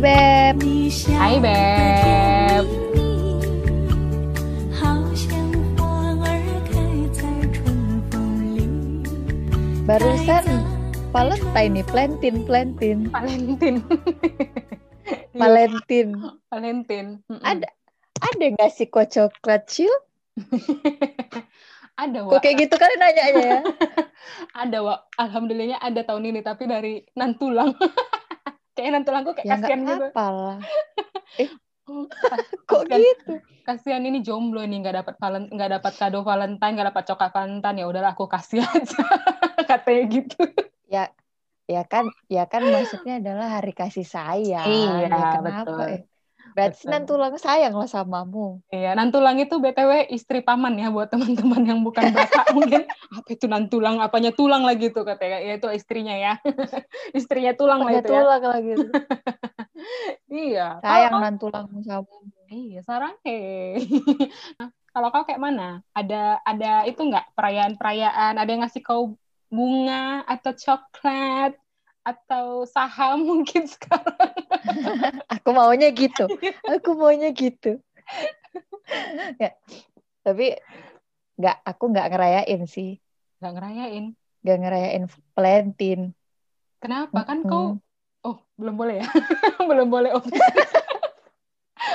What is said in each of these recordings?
Beb. Hai Beb. Barusan Valentine nih, Plantin, Plantin. Valentin. Valentin. Valentin. Ada ada nggak sih kok coklat chill? ada Kok kayak gitu kali nanya aja ya? Ada Wak. Alhamdulillahnya ada tahun ini tapi dari Nantulang. kayak Nantulangku kayak ya kasihan gitu. apa lah. Kas- Kok kasihan, gitu? kasihan ini jomblo nih nggak dapat valen nggak dapat kado Valentine nggak dapat coklat Valentine ya udahlah aku kasih aja katanya gitu Ya ya kan ya kan maksudnya adalah hari kasih sayang. Iya, ya kenapa betul. ya? Berarti Betul. nantulang sayang lah samamu. Iya, Nantulang itu BTW istri paman ya buat teman-teman yang bukan bapak mungkin apa itu Nantulang, apanya tulang lagi tuh katanya. Ya itu istrinya ya. istrinya tulang lah Ada itu ya. tulang lagi. Iya. Sayang Kalau- nantulangmu sama. Iya, sarang hei. Nah, kalau kau kayak mana? Ada ada itu nggak perayaan-perayaan? Ada yang ngasih kau bunga atau coklat atau saham mungkin sekarang? Aku maunya gitu. Aku maunya gitu. ya. Tapi nggak aku nggak ngerayain sih. Nggak ngerayain. Nggak ngerayain Valentine. Kenapa? Kan Mm-mm. kau Oh, belum boleh ya? belum boleh official.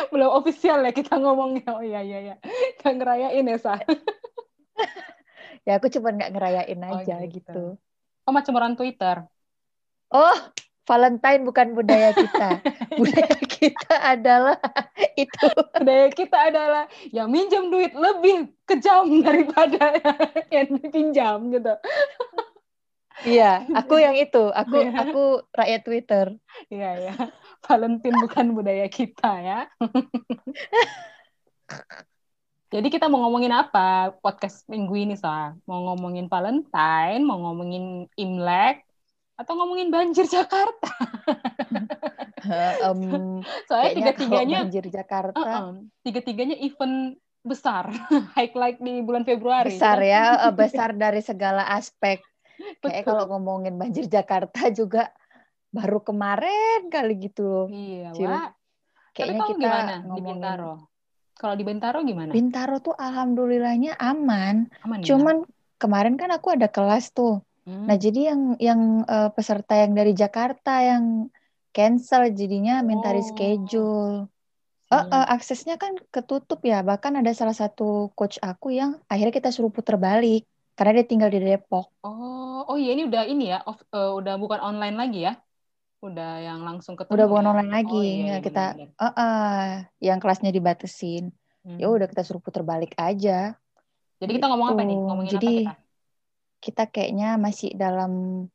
belum official ya kita ngomongnya. Oh iya iya iya. Nggak ngerayain ya, Sa. Ya aku cuma nggak ngerayain Oh, aja gitu. gitu. Oh, macam orang Twitter. Oh, Valentine bukan budaya kita. budaya kita adalah itu. Budaya kita adalah yang minjem duit lebih kejam daripada yang dipinjam gitu. Iya, aku yang itu. Aku Iya. aku rakyat Twitter. Iya ya. Valentine bukan budaya kita ya. Jadi kita mau ngomongin apa podcast minggu ini, Sa? Mau ngomongin Valentine, mau ngomongin Imlek, atau ngomongin banjir Jakarta? Em, Soalnya kalau tiga-tiganya banjir Jakarta Uh-uh. tiga-tiganya event besar, highlight di bulan Februari. besar kan? ya, eh, besar dari segala aspek. Kayak kalau ngomongin banjir Jakarta juga baru kemarin kali gitu. Iya, Cil. Wak. Tapi Kayaknya kamu kita gimana di ngomongin Bintaro? Kalau di Bintaro gimana? Bintaro tuh alhamdulillahnya aman. Aman ya? Cuman kemarin kan aku ada kelas tuh. Hmm. Nah, jadi yang yang eh, peserta yang dari Jakarta yang cancel jadinya minta Oh. reschedule. Siap. eh, aksesnya kan ketutup ya. Bahkan ada salah satu coach aku yang akhirnya kita suruh putar balik karena dia tinggal di Depok. Oh, oh iya ini udah ini ya, off, eh, udah bukan online lagi ya? Udah yang langsung ketemu Udah bukan ya? online lagi. Oh iya, Ya, iya kita benar-benar. eh, eh, yang kelasnya dibatesin. Hmm. Ya udah kita suruh putar balik aja. Jadi kita ngomong apa nih? gitu. Ngomongin Jadi, apa kita? Kita kayaknya masih dalam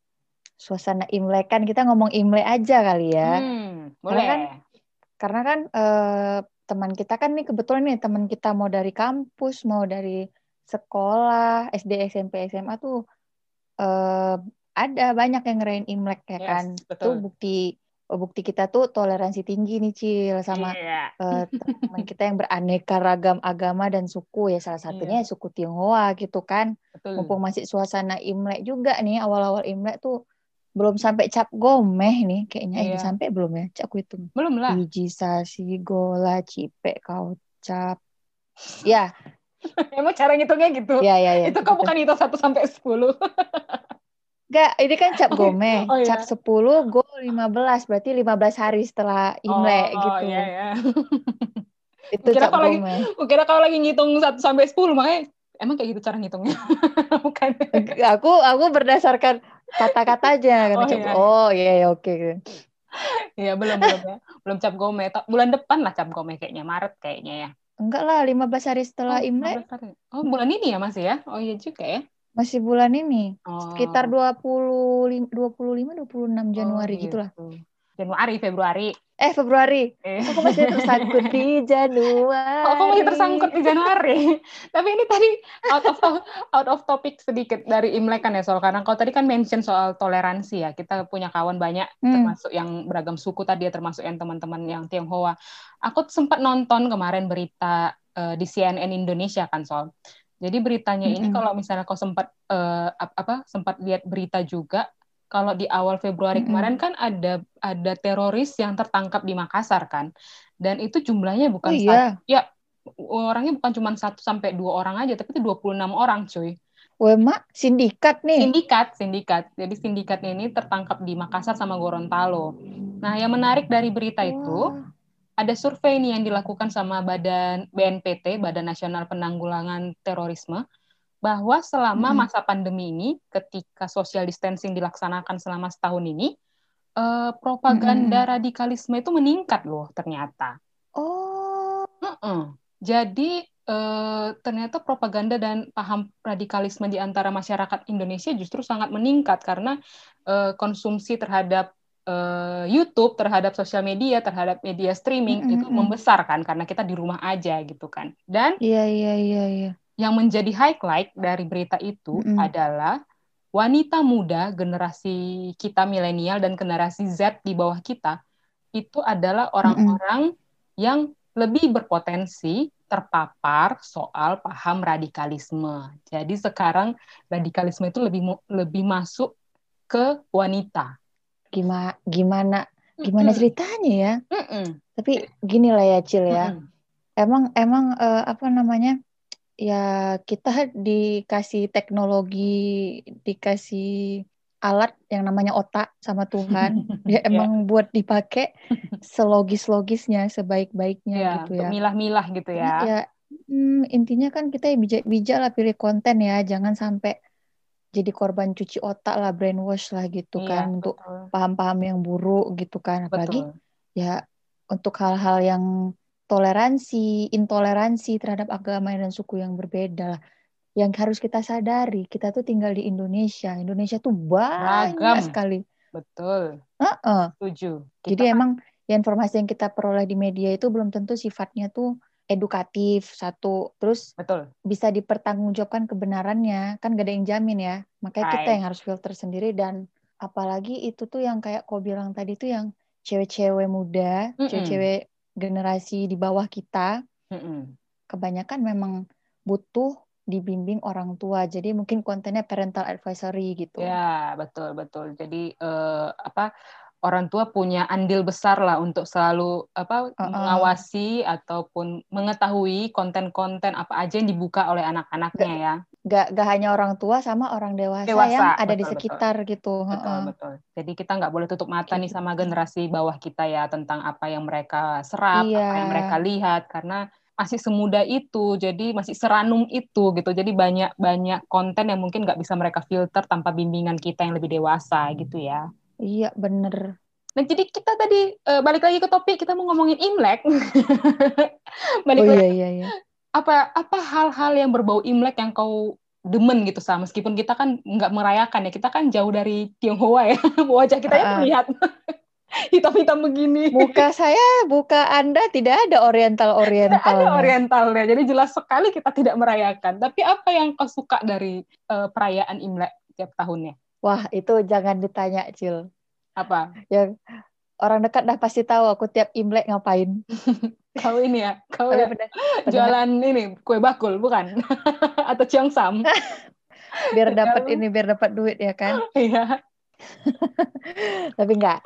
suasana Imlek kan kita ngomong Imlek aja kali ya. Hmm, Karena boleh. kan Karena kan eh, teman kita kan nih kebetulan nih teman kita mau dari kampus, mau dari sekolah, SD, SMP, SMA tuh eh, ada banyak yang ngerayain Imlek ya Yes, kan. betul. Itu bukti bukti kita tuh toleransi tinggi nih Cil sama Iya. eh, teman kita yang beraneka ragam agama dan suku ya salah satunya Iya. suku Tionghoa gitu kan. Betul. Mumpung masih suasana Imlek juga nih awal-awal Imlek tuh belum sampai cap gomeh nih kayaknya eh Iya. udah sampai belum ya? Cak aku hitung. Belum lah. Biji sasi, gola, cipe, kaucap. Ya, Emang cara ngitungnya gitu? ya, ya, ya. Itu kok bukan hitung 1 sampai 10. Enggak, ini kan cap gome. Oh, iya. Cap 10, go 15. Berarti 15 hari setelah Imlek oh, gitu. iya ya. Itu Kira cap kalau lagi- gome. Kira kalau lagi ngitung 1 sampai 10 makanya emang kayak gitu cara ngitungnya. bukan. Aku aku berdasarkan kata-katanya kan. Oh, Cap- iya. Oh, iya, iya, oke. Iya, belum belum ya. Belum cap gome. Bulan depan lah cap gome kayaknya, Maret kayaknya ya. Enggak lah, 15 hari setelah Oh, Imlek 15 hari. Oh, bulan ini ya masih ya? Oh iya juga ya. Masih bulan ini. Oh. Sekitar 20 25 26 Januari Oh, gitulah. gitu. Januari, Februari. Eh, Februari. Eh. Aku masih tersangkut di Januari. Aku masih tersangkut di Januari. Tapi ini tadi out of out of topic sedikit dari Imlek kan ya soal karena kau tadi kan mention soal toleransi ya. Kita punya kawan banyak Hmm. termasuk yang beragam suku tadi ya termasuk yang teman-teman yang Tionghoa. Aku sempat nonton kemarin berita eh, di CNN Indonesia kan soal. Jadi beritanya ini Mm-mm. kalau misalnya kau sempat ap- apa sempat lihat berita juga kalau di awal Februari Mm-mm. kemarin kan ada ada teroris yang tertangkap di Makassar kan, dan itu jumlahnya Oh bukan satu, iya, ya orangnya bukan cuma satu sampai dua orang aja, tapi itu 26 orang cuy. Wema sindikat nih. Sindikat, sindikat. Jadi sindikatnya ini tertangkap di Makassar sama Gorontalo. Nah, yang menarik dari berita itu Wah. Ada survei nih yang dilakukan sama Badan BNPT, Badan Nasional Penanggulangan Terorisme, bahwa selama Mm-mm. masa pandemi ini, ketika social distancing dilaksanakan selama setahun ini, eh, propaganda radikalisme itu meningkat loh ternyata. Oh, Mm-mm. Jadi eh, ternyata propaganda dan paham radikalisme di antara masyarakat Indonesia justru sangat meningkat karena eh, konsumsi terhadap eh, YouTube, terhadap sosial media, terhadap media streaming Mm-mm, itu mm. membesar kan karena kita di rumah aja gitu kan. Dan iya iya iya iya. yang menjadi highlight dari berita itu Mm-mm. adalah wanita muda generasi kita milenial dan generasi Z di bawah kita itu adalah orang-orang yang lebih berpotensi terpapar soal paham radikalisme. Jadi sekarang radikalisme itu lebih lebih masuk ke wanita. Gimana gimana gimana ceritanya ya? Mm-mm. Tapi gini lah ya, Cil ya. Mm-mm. Emang emang eh, apa namanya? Ya kita dikasih teknologi, dikasih alat yang namanya otak sama Tuhan. Dia Ya. emang buat dipakai selogis-logisnya, sebaik-baiknya Ya, gitu untuk ya. milah-milah gitu Karena ya. ya hmm, intinya kan kita bijak-bijak lah pilih konten ya, jangan sampai jadi korban cuci otak lah, brainwash lah gitu Iya, kan untuk betul. paham-paham yang buruk gitu kan. Apalagi Betul. ya untuk hal-hal yang toleransi, intoleransi terhadap agama dan suku yang berbeda lah. Yang harus kita sadari, kita tuh tinggal di Indonesia. Indonesia tuh banyak Beragam. sekali. Betul. Heeh. Setuju. Jadi Kita emang ya informasi yang kita peroleh di media itu belum tentu sifatnya tuh edukatif satu, terus betul. bisa dipertanggungjawabkan kebenarannya, kan gak ada yang jamin ya. Makanya kita Right. yang harus filter sendiri dan apalagi itu tuh yang kayak kau bilang tadi tuh yang cewek-cewek muda, Mm-mm. cewek-cewek generasi di bawah kita, Mm-mm. kebanyakan memang butuh dibimbing orang tua. Jadi mungkin kontennya parental advisory gitu. Ya, betul betul. Jadi eh, apa orang tua punya andil besar lah untuk selalu apa Uh-uh. mengawasi ataupun mengetahui konten-konten apa aja yang dibuka oleh anak-anaknya ya. Gak, gak hanya orang tua sama orang dewasa, Dewasa, yang ada di betul, sekitar gitu. Betul Heeh. betul. Jadi kita nggak boleh tutup mata nih Gitu. sama generasi bawah kita ya tentang apa yang mereka serap, Iya. apa yang mereka lihat karena masih semuda itu, jadi masih seranum itu gitu. Jadi banyak banyak konten yang mungkin nggak bisa mereka filter tanpa bimbingan kita yang lebih dewasa gitu ya. Iya bener. Nah, jadi kita tadi eh, balik lagi ke topik kita mau ngomongin Imlek. balik Oh lagi iya iya iya. apa apa hal-hal yang berbau Imlek yang kau demen gitu sama meskipun kita kan nggak merayakan ya kita kan jauh dari Tionghoa ya wajah kita ya Ah. terlihat hitam-hitam begini Muka saya, muka Anda tidak ada oriental ada orientalnya. jadi jelas sekali kita tidak merayakan tapi apa yang kau suka dari eh, perayaan Imlek tiap tahunnya Wah itu jangan ditanya Cil. apa Yang orang dekat dah pasti tahu aku tiap Imlek ngapain. kau ini ya kau ya, bener- bener- jualan ini kue bakul bukan atau ciangsam biar dapat ini biar dapat duit ya kan. iya Tapi enggak.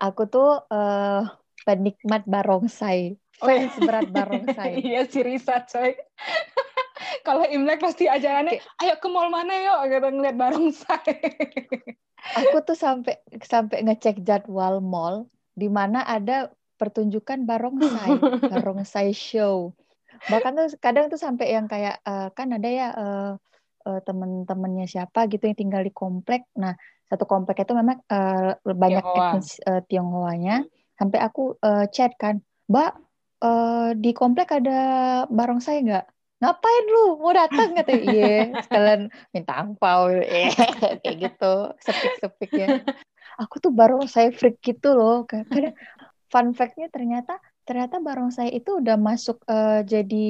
Aku tuh eh, penikmat barongsai. Fans berat barongsai. iya si Risa coy kalau Imlek pasti ajarannya ayo ke mall mana yuk gitu ngeliat barongsai Aku tuh sampai sampai ngecek jadwal mall di mana ada pertunjukan barongsai, barongsai show. Bahkan tuh kadang tuh sampai yang kayak eh, kan ada ya eh, eh, temen-temennya siapa gitu yang tinggal di komplek. Nah, satu komplek itu memang eh, banyak Tionghoa. etnis eh, Tionghoanya. Sampai aku eh, chat kan, Mbak eh, di komplek ada barongsai nggak? Ngapain lu? Mau datang katanya iya sekalian minta angpau. Eh, kayak gitu. Sepik-sepik ya aku tuh barongsai freak gitu loh kadang fun fact-nya ternyata ternyata barongsai itu udah masuk eh, jadi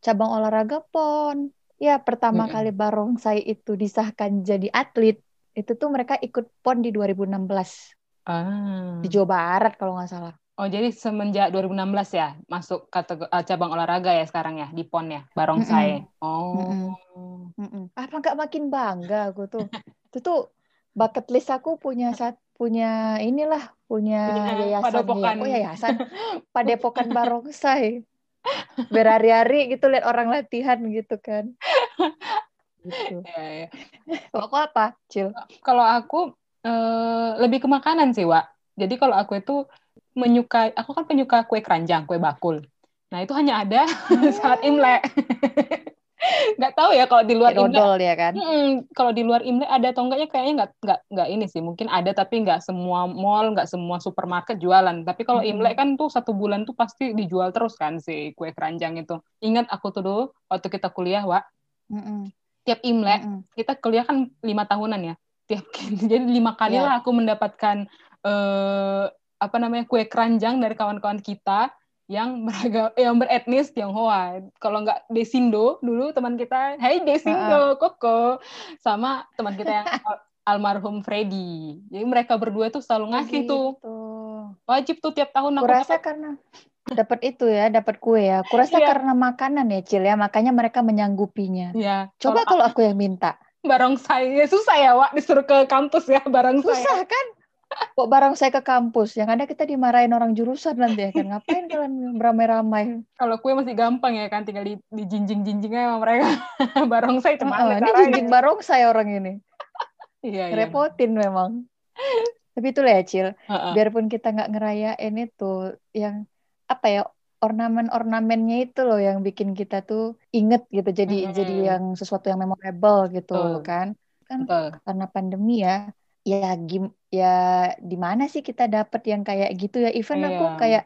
cabang olahraga pon. Ya pertama Mm-mm. kali barongsai itu disahkan jadi atlet itu tuh mereka ikut pon di 2016 ah. di Jawa Barat kalau nggak salah oh jadi semenjak 2016 ya masuk kategori eh, cabang olahraga ya sekarang ya di pon ya barongsai oh Mm-mm. Mm-mm. apa nggak makin bangga aku tuh itu tuh bucket list aku punya saat punya inilah punya Punya yayasan padepokan. ya. Oh yayasan Padepokan Barongsai. Berhari-hari gitu lihat orang latihan gitu kan. Gitu. Iya, iya. Kalau aku apa, Cil? Kalau aku eh, lebih ke makanan sih, Wak. Jadi kalau aku itu menyukai, aku kan penyuka kue keranjang, kue bakul. Nah itu hanya ada saat Imlek. Nggak tahu ya kalau di luar Kayak Imlek dodol ya kan? Mm, kalau di luar Imlek ada atau enggaknya kayaknya nggak nggak nggak ini sih mungkin ada tapi nggak semua mall nggak semua supermarket jualan tapi kalau Mm-mm. Imlek kan tuh satu bulan tuh pasti dijual terus kan si kue keranjang itu ingat aku tuh dulu waktu kita kuliah wa Mm-mm. tiap Imlek Mm-mm. kita kuliah kan lima tahunan ya tiap jadi lima kali Iya. lah aku mendapatkan eh, apa namanya kue keranjang dari kawan-kawan kita yang beragam yang beretnis Tionghoa. Kalau nggak Desindo dulu teman kita, Hai Desindo, Koko, sama teman kita yang al- almarhum Freddy. Jadi mereka berdua tuh selalu ngasih tuh Gitu. wajib tuh tiap tahun aku dapat. karena dapat itu ya, dapat kue ya. Kurasa Iya. karena makanan ya, Cil ya. Makanya mereka menyanggupinya. Ya, Coba kalau aku yang minta. barongsai susah ya, Wak, disuruh ke kampus ya barongsai. Susah kan? Kok barang saya ke kampus, yang ada kita dimarahin orang jurusan nanti ya kan. Ngapain kalian beramai-ramai? Kalau kue masih gampang ya kan, tinggal di, di jinjing-jinjing aja sama mereka. barongsai itu Heeh, mana ini jinjing barong saya orang ini. Iya, iya. Repotin memang. Tapi itulah ya, Cil. Biarpun kita nggak ngerayain itu, yang apa ya, ornamen-ornamennya itu loh yang bikin kita tuh inget gitu. Jadi jadi yang sesuatu yang memorable gitu Betul. kan. Kan Betul. karena pandemi ya, ya gim ya di mana sih kita dapat yang kayak gitu ya? Even aku Iya. kayak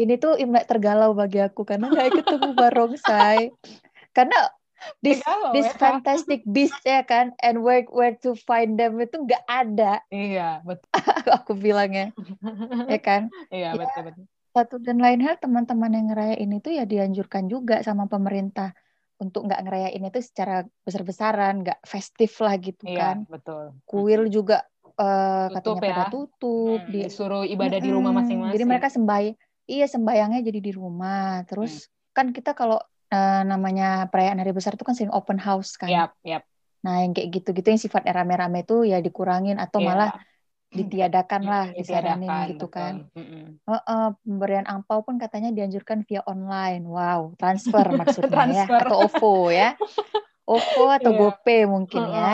ini tuh Imlek tergalau bagi aku karena nggak ketemu barongsai. Karena this Tergalau this ya. fantastic beast ya kan, and where where to find them itu nggak ada. Iya, betul. aku bilangnya, ya kan? Iya, Ya. betul betul. Satu dan lain hal teman-teman yang ngerayain itu ya dianjurkan juga sama pemerintah untuk nggak ngerayain itu secara besar-besaran, nggak festif lah gitu Iya, kan. betul. Kuil juga eh, Tutup katanya pada ya. tutup Hmm, di disuruh ibadah di rumah masing-masing. Jadi mereka sembay, iya sembayangnya jadi di rumah. Terus Hmm. kan kita kalau eh, namanya perayaan hari besar itu kan sering open house kan. Yap, yap. Nah yang kayak gitu-gitu yang sifatnya rame-rame itu ya dikurangin atau Iya. malah ditiadakan lah, Hmm, disaranin ditiadakan, gitu betul. kan. Mm-mm. Heeh, pemberian angpau pun katanya dianjurkan via online. Wow, transfer maksudnya Transfer. ya, atau OVO ya. OVO atau Iya. GoPay mungkin ya.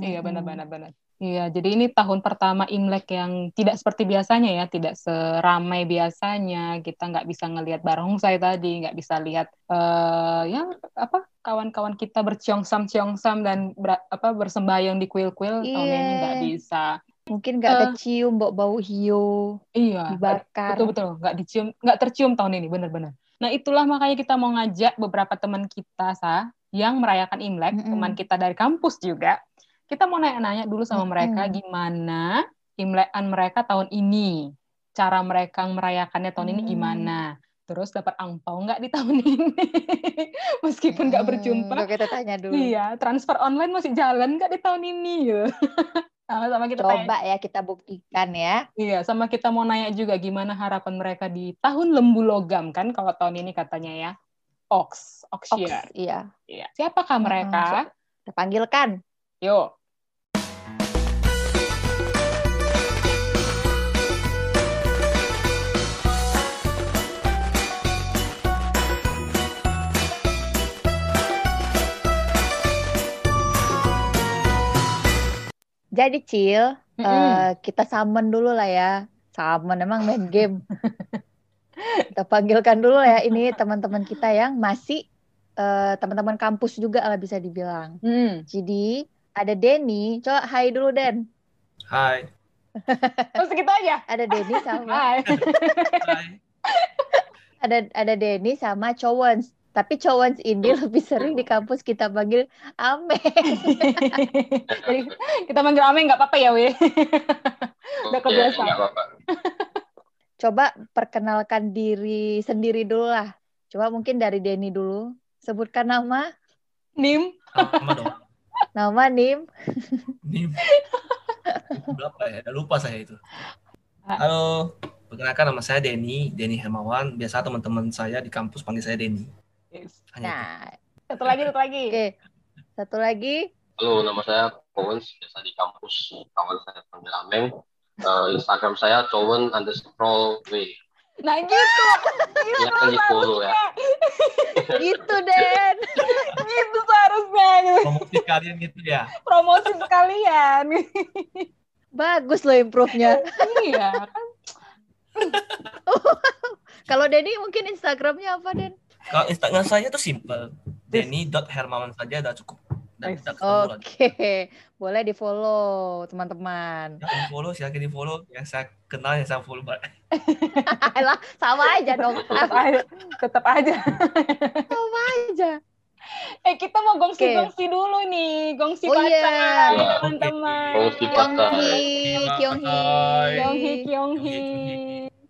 Iya, benar-benar benar. Iya, jadi ini tahun pertama Imlek yang tidak seperti biasanya ya, tidak seramai biasanya. Kita nggak bisa ngelihat barongsai tadi, nggak bisa lihat eh ya apa kawan-kawan kita berciong-sam-ciong-sam dan ber- apa bersembayang di kuil-kuil tahun ini nggak bisa. Mungkin nggak Eh. kecium bau bau hio Iya, dibakar. betul betul nggak dicium, nggak tercium tahun ini, benar-benar. Nah itulah makanya kita mau ngajak beberapa teman kita sa yang merayakan Imlek, Mm-mm. teman kita dari kampus juga. Kita mau nanya-nanya dulu sama mereka gimana Imlekan mereka tahun ini, cara mereka merayakannya tahun ini Hmm. gimana. Terus dapat angpau nggak di tahun ini? Meskipun nggak Hmm, berjumpa, kita tanya dulu. iya transfer online masih jalan nggak di tahun ini? Sama-sama kita tanya Coba ya kita buktikan ya. Iya, sama kita mau nanya juga gimana harapan mereka di tahun lembu logam kan kalau tahun ini katanya ya. Ox, ox Ox, iya. Iya. Siapakah mereka? Kita panggilkan. Yuk. Jadi Cil, Mm-mm. eh, kita summon dulu lah ya. Summon emang main game. kita panggilkan dulu ya ini teman-teman kita yang masih eh, teman-teman kampus juga lah bisa dibilang. Hmm. Jadi ada Denny, coba hai dulu Den. Hai. Terus kita aja. Ada Denny sama Hai. Hai. ada ada Denny sama Cowens. Tapi Cowens ini lebih sering di kampus kita panggil Ame. Jadi kita manggil Ame nggak apa-apa ya, We. Udah kebiasaan. Iya. Coba perkenalkan diri sendiri dulu lah. Coba mungkin dari Denny dulu. Sebutkan nama, Nim. Nama dong. Nama Nim. Ini berapa ya? Udah lupa saya itu. Halo, perkenalkan nama saya Denny, Denny Hermawan. Biasa teman-teman saya di kampus panggil saya Denny. Yes. Hanya itu. Nah, Satu lagi, satu lagi. oke. Satu lagi, Halo, nama saya Cowen, biasa di kampus. Kawan saya panggil Ameng. Uh, Instagram saya cowen underscore w. Nah gitu. Ya kan di follow ya. gitu Den gitu seharusnya. Promosi kalian gitu ya. Promosi sekalian. bagus loh improve-nya iya kan. kalau Denny mungkin Instagramnya apa Den Kalau Instagram saya tuh simple. Denny.hermawan saja udah cukup dan kita ketemu Oke, okay. boleh di follow teman-teman. Yang di follow silakan di follow. Yang saya kenal yang saya follow mbak. lah sama aja dong. tetap aja. Tetap aja. sama aja. Eh kita mau gongsi okay. gongsi dulu nih, gongsi oh, iya. yeah. teman-teman. Gongsi patai. Kyonghi, Kyonghi, Kyonghi.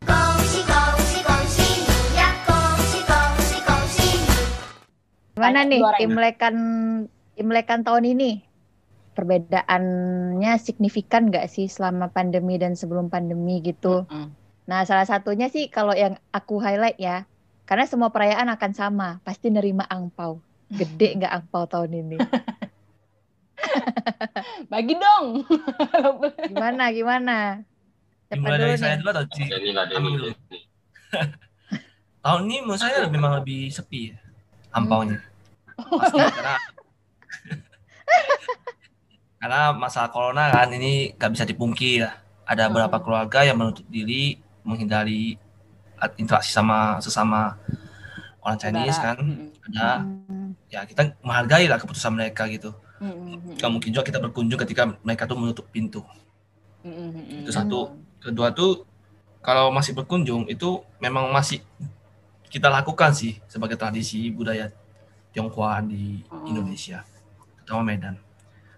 Gongsi gongsi gongsi gongsi gongsi gongsi. Nih tim lekan Imlekan tahun ini? Perbedaannya signifikan nggak sih selama pandemi dan sebelum pandemi gitu? Mm. Nah, salah satunya sih kalau yang aku highlight ya, karena semua perayaan akan sama, pasti nerima angpau. Gede nggak angpau tahun ini? Bagi dong. Gimana, gimana? Siapa Dimulai dulu saya nih? dulu atau Ci? Dulu. Tahun ini menurut saya memang lebih sepi ya. Pasti karena karena masalah corona kan ini nggak bisa dipungkiri lah. Ada Hmm. beberapa keluarga yang menutup diri menghindari interaksi sama sesama orang Chinese kan. Mm-mm. Ada Hmm. ya kita menghargai lah keputusan mereka gitu. Gak mungkin juga kita berkunjung ketika mereka tuh menutup pintu. Itu satu. Kedua tuh kalau masih berkunjung itu memang masih kita lakukan sih sebagai tradisi budaya Tionghoa di Hmm. Indonesia, terutama Medan.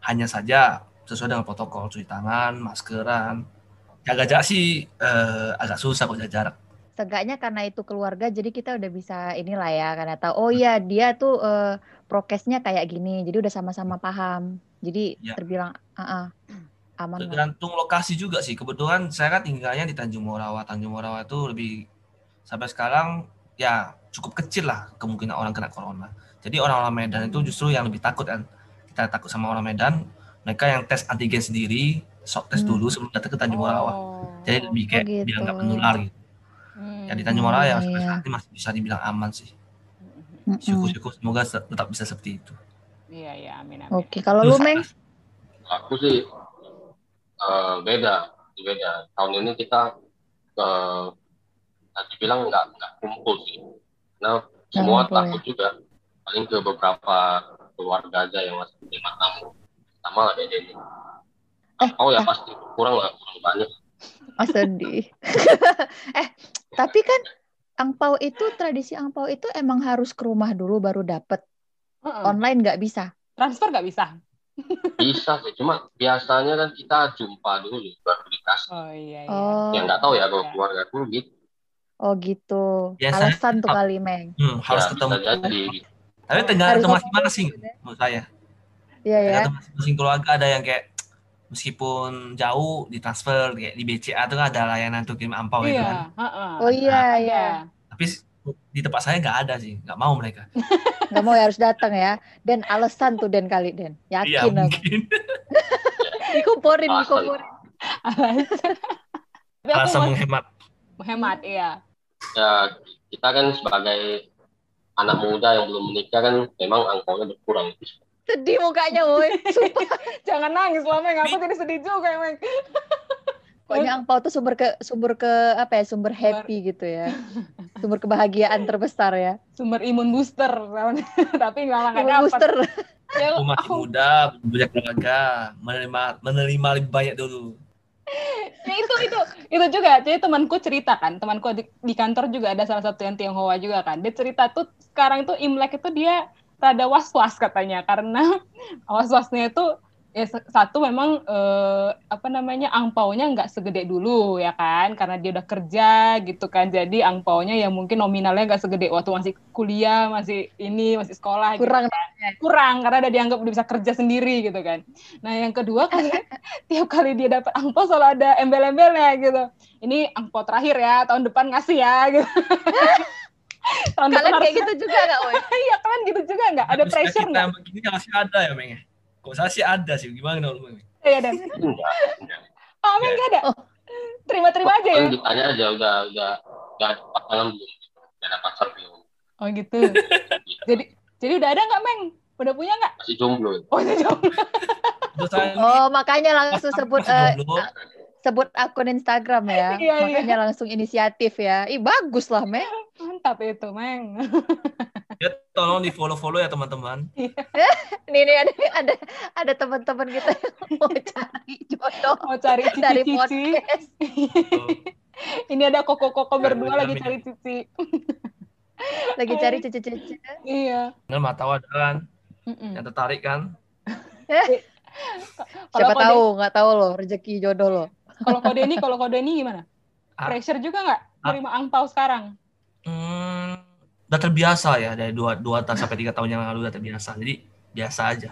Hanya saja sesuai dengan protokol cuci tangan, maskeran. Jaga jarak sih eh, agak susah kok jaga jarak. Seenggaknya karena itu keluarga, jadi kita udah bisa inilah ya, karena tahu, oh iya dia tuh eh, prokesnya kayak gini, jadi udah sama-sama paham. Jadi Ya. terbilang ah, ah, aman lah. Tergantung lokasi juga sih. Kebetulan saya kan tinggalnya di Tanjung Morawa. Tanjung Morawa itu lebih sampai sekarang ya cukup kecil lah kemungkinan orang kena corona. Jadi orang-orang Medan itu justru yang lebih takut kan. Kita takut sama orang Medan. Mereka yang tes antigen sendiri, swab tes Hmm. dulu sebelum datang ke Tanjung Morawa. Oh. Jadi lebih kayak gitu. biar nggak menular gitu. Ya di Tanjung Morawa ya Hmm, sampai iya. saat ini masih bisa dibilang aman sih. Mm-mm. Syukur-syukur semoga se- tetap bisa seperti itu. Iya, iya, amin, amin. Oke, kalau lu Meng? Aku sih eh, beda, beda. Tahun ini kita eh tadi bilang nggak nggak kumpul sih. Nah, semua kumpul, ya. takut juga. Paling ke beberapa keluarga aja yang masih terima tamu. Sama lah kayak Denny. Eh, Oh ya ah. pasti kurang lah, kurang banyak. Oh sedih. eh, tapi kan angpau itu tradisi angpau itu emang harus ke rumah dulu baru dapet. Heeh. Online nggak bisa. Transfer nggak bisa? Bisa sih, cuma biasanya kan kita jumpa dulu baru dikasih. Oh iya, iya. Oh, Ya nggak tahu ya kalau Iya. keluarga aku gitu. oh gitu. Biasanya- Alasan tuh kali Meng. Hmm, harus ya, ketemu. bisa jadi. Tapi Harus tergantung masing-masing menurut saya. Iya ya. Tergantung masing-masing keluarga ada yang kayak meskipun jauh ditransfer kayak di BCA tuh ada layanan untuk kirim ampau itu Iya, kan. heeh. Oh iya Ada. ya. Tapi di tempat saya nggak ada sih, nggak mau mereka. Nggak mau ya harus datang ya. Dan alasan tuh Den kali Den. Iya Yakin aku. mungkin. Dikomporin, Alasan. dikomporin. Menghemat. hemat, iya. Ya kita kan sebagai anak muda yang belum menikah kan memang angpaunya berkurang. Sedih mukanya woi. Sumpah. Jangan nangis loh, Meng. Aku jadi sedih juga, Meng. Pokoknya angpau tuh sumber ke sumber ke apa ya? Sumber happy gitu ya. Sumber kebahagiaan terbesar ya. Sumber imun booster. Tapi malah nggak Imun dapat. booster. Ya, Aku masih aku- muda, banyak keluarga, menerima menerima lebih banyak dulu. Ya itu itu itu juga. Jadi temanku cerita kan temanku di, di kantor juga ada salah satu yang Tionghoa juga kan. Dia cerita tuh sekarang itu Imlek itu dia rada was was katanya karena was wasnya itu ya satu memang eh, apa namanya angpaunya nggak segede dulu ya kan karena dia udah kerja gitu kan jadi angpaunya ya mungkin nominalnya nggak segede waktu masih kuliah masih ini masih sekolah gitu Kurang kurang karena udah dianggap udah bisa kerja sendiri gitu kan. Nah yang kedua kan tiap kali dia dapat angpau selalu ada embel-embelnya gitu. Ini angpau terakhir ya tahun depan ngasih ya gitu. tahun depan Kalian harus kayak gitu juga nggak woi? iya kalian gitu juga nggak ada pressure kita nggak? kan masih ada ya, Meng? Kok saya sih ada sih, gimana Meng? Iya. Enggak, enggak. Oh, Meng nggak ada? Oh. Terima-terima aja ya? Ditanya aja udah udah udah ada pasangan belum? Ada pacar belum? Oh gitu. jadi jadi udah ada nggak, Meng? Udah punya nggak? Masih jomblo. Oh. Terus saya Oh, makanya langsung sebut masih eh, jomblo. sebut akun Instagram ya. Iya, iya. makanya langsung inisiatif ya. Ih, bagus lah, Meng. Mantap itu, Meng. Ya, tolong di follow follow ya teman-teman. Nih, nih ada ada ada teman-teman kita yang mau cari jodoh Mau cari dari cici-cici. podcast. Ini ada koko-koko berdua lagi cari cici. Lagi cari cici-cici. Iya. Tahu ada kan Mm-mm. yang tertarik kan. Kalau Siapa kode- tahu, nggak tahu loh rezeki jodoh lo. Kalau kode ini, kalau kode ini gimana? Ah. Pressure juga nggak? Ah. Terima angpau sekarang. Udah terbiasa ya dari dua dua tahun sampai tiga tahun yang lalu udah terbiasa. Jadi biasa aja.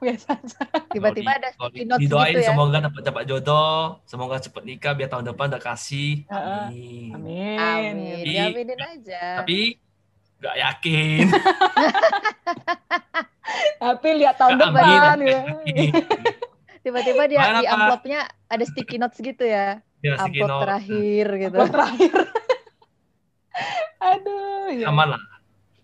Biasa aja. Tiba-tiba ada di- notes didoain gitu ya. semoga dapat dapat jodoh, semoga cepet nikah biar tahun depan udah kasih. Amin. Amin. Amin. Tapi- Diaminin aja. Tapi nggak yakin. Tapi lihat tahun Nggak depan amin, ya. Tiba-tiba dia Mana, di amplopnya ada sticky notes gitu ya. Si Amplop terakhir gitu. Amplop terakhir. Aduh, ya. aman lah.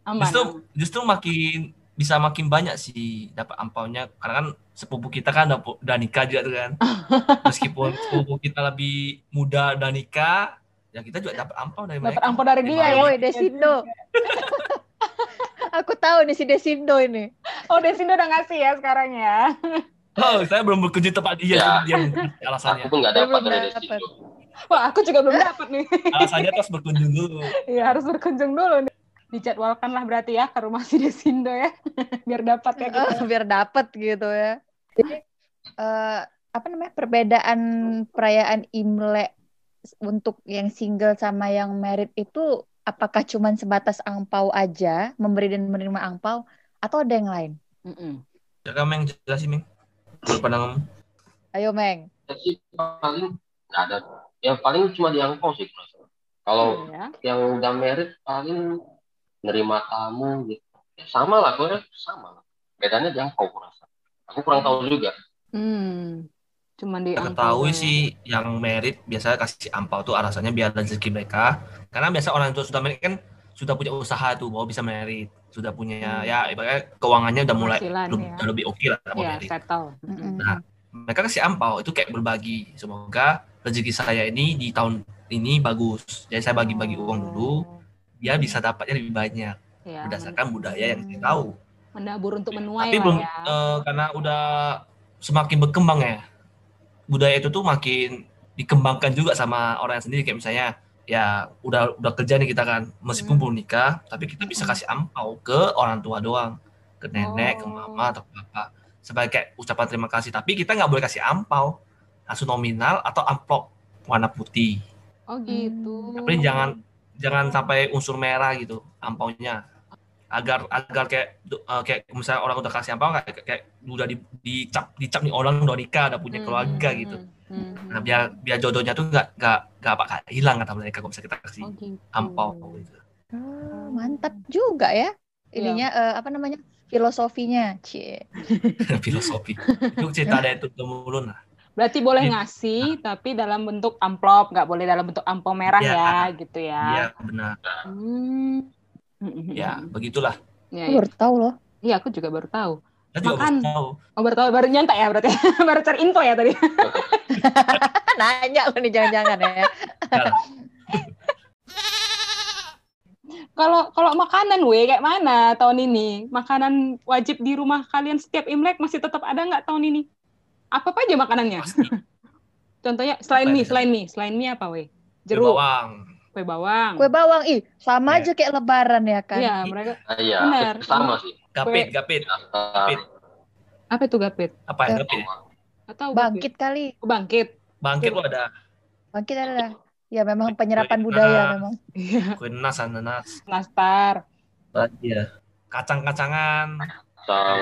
Aman. Justru aman. justru makin bisa makin banyak sih dapat ampaunya karena kan sepupu kita kan udah, nikah juga tuh kan. Meskipun sepupu kita lebih muda udah nikah, ya kita juga dapat ampau dari Dapat mereka. ampau dari dia ya. Woi, Desindo. Aku tahu nih si Desindo ini. Oh, Desindo udah ngasih ya sekarang ya. Oh, saya belum berkunjung tempat dia, Ya. dia mungkin alasannya. Aku pun nggak dapat dari dapat. Wah, aku juga belum dapat nih. Alasannya terus berkunjung dulu. Iya, harus berkunjung dulu nih. Dijadwalkan lah berarti ya ke rumah si Desindo ya. Biar dapat ya kita. biar dapet gitu ya. Jadi eh, apa namanya perbedaan perayaan Imlek untuk yang single sama yang married itu apakah cuman sebatas angpau aja memberi dan menerima angpau atau ada yang lain? Ya kan Meng jelasin Meng. Pada ngomong. Ayo Meng. Jadi paling ada. Ya paling cuma di angpau sih. Kalau Ya. yang udah merit paling nerima tamu gitu. Ya, sama lah, gue sama. Bedanya di angpau aku rasa. Aku kurang tahu juga. Hmm. Cuman di ketahui sih yang merit biasanya kasih ampau tuh alasannya biar rezeki mereka. Karena biasa orang tua sudah merit kan sudah punya usaha tuh bahwa bisa merit, sudah punya Hmm. ya ibaratnya keuangannya udah mulai Penghasilan, lebih, ya. udah lebih oke lah mau Ya, merit. settle. Mm-mm. Nah, mereka kasih ampau itu kayak berbagi. Semoga rezeki saya ini di tahun ini bagus. Jadi saya bagi-bagi uang dulu biar bisa dapatnya lebih banyak Ya, berdasarkan budaya yang saya tahu. mendabur untuk menuai Tapi belum ya. eh, karena udah semakin berkembang ya. Budaya itu tuh makin dikembangkan juga sama orang sendiri kayak misalnya ya udah udah kerja nih kita kan meskipun Hmm. belum nikah tapi kita bisa Hmm. kasih ampau ke orang tua doang ke nenek ke Oh. mama atau ke bapak sebagai kayak ucapan terima kasih tapi kita nggak boleh kasih ampau langsung nominal atau amplop warna putih Oh gitu. tapi jangan jangan sampai unsur merah gitu ampaunya agar agar kayak eh, kayak misalnya orang udah kasih ampau kayak, kayak udah di, dicap dicap nih orang udah nikah udah punya Hmm, keluarga hmm, gitu hmm, hmm. nah biar biar jodohnya tuh nggak nggak nggak bakal hilang kata mereka kalau bisa kita kasih Oh gitu. ampau gitu. Ah, mantap juga ya. Ininya Iya. eh, apa namanya? Filosofinya. Cie. filosofi itu cerita dari itu mulun lah Berarti boleh Gitu. ngasih tapi dalam bentuk amplop, nggak boleh dalam bentuk ampau merah Iya. ya, gitu ya. iya benar Hmm. Ya begitulah Iya, Aku iya. baru tahu loh. Iya, aku juga baru tahu. juga Makan. baru tahu Oh, baru tahu, baru nyantai ya berarti. baru cari info ya tadi. Nanya lo nih jangan-jangan ya. Kalau kalau makanan we kayak mana tahun ini? Makanan wajib di rumah kalian setiap Imlek masih tetap ada nggak tahun ini? Apa apa aja makanannya? pasti Contohnya selain Apa mie, ya? selain mie, selain mie apa we? Kue Jeruk, bawang kue bawang. Kue bawang, ih sama Iya. aja kayak lebaran ya kan. Iya, mereka Nah, iya, Benar. sama sih. gapit gapit Nastar, apa itu gapit? apa gapit? Atau Bangkit kali. Oh, bangkit. bangkit lo ada Bangkit ada. Ya memang penyerapan Kue budaya nanas. memang. kue nanas ananas Nastar. ya kacang-kacangan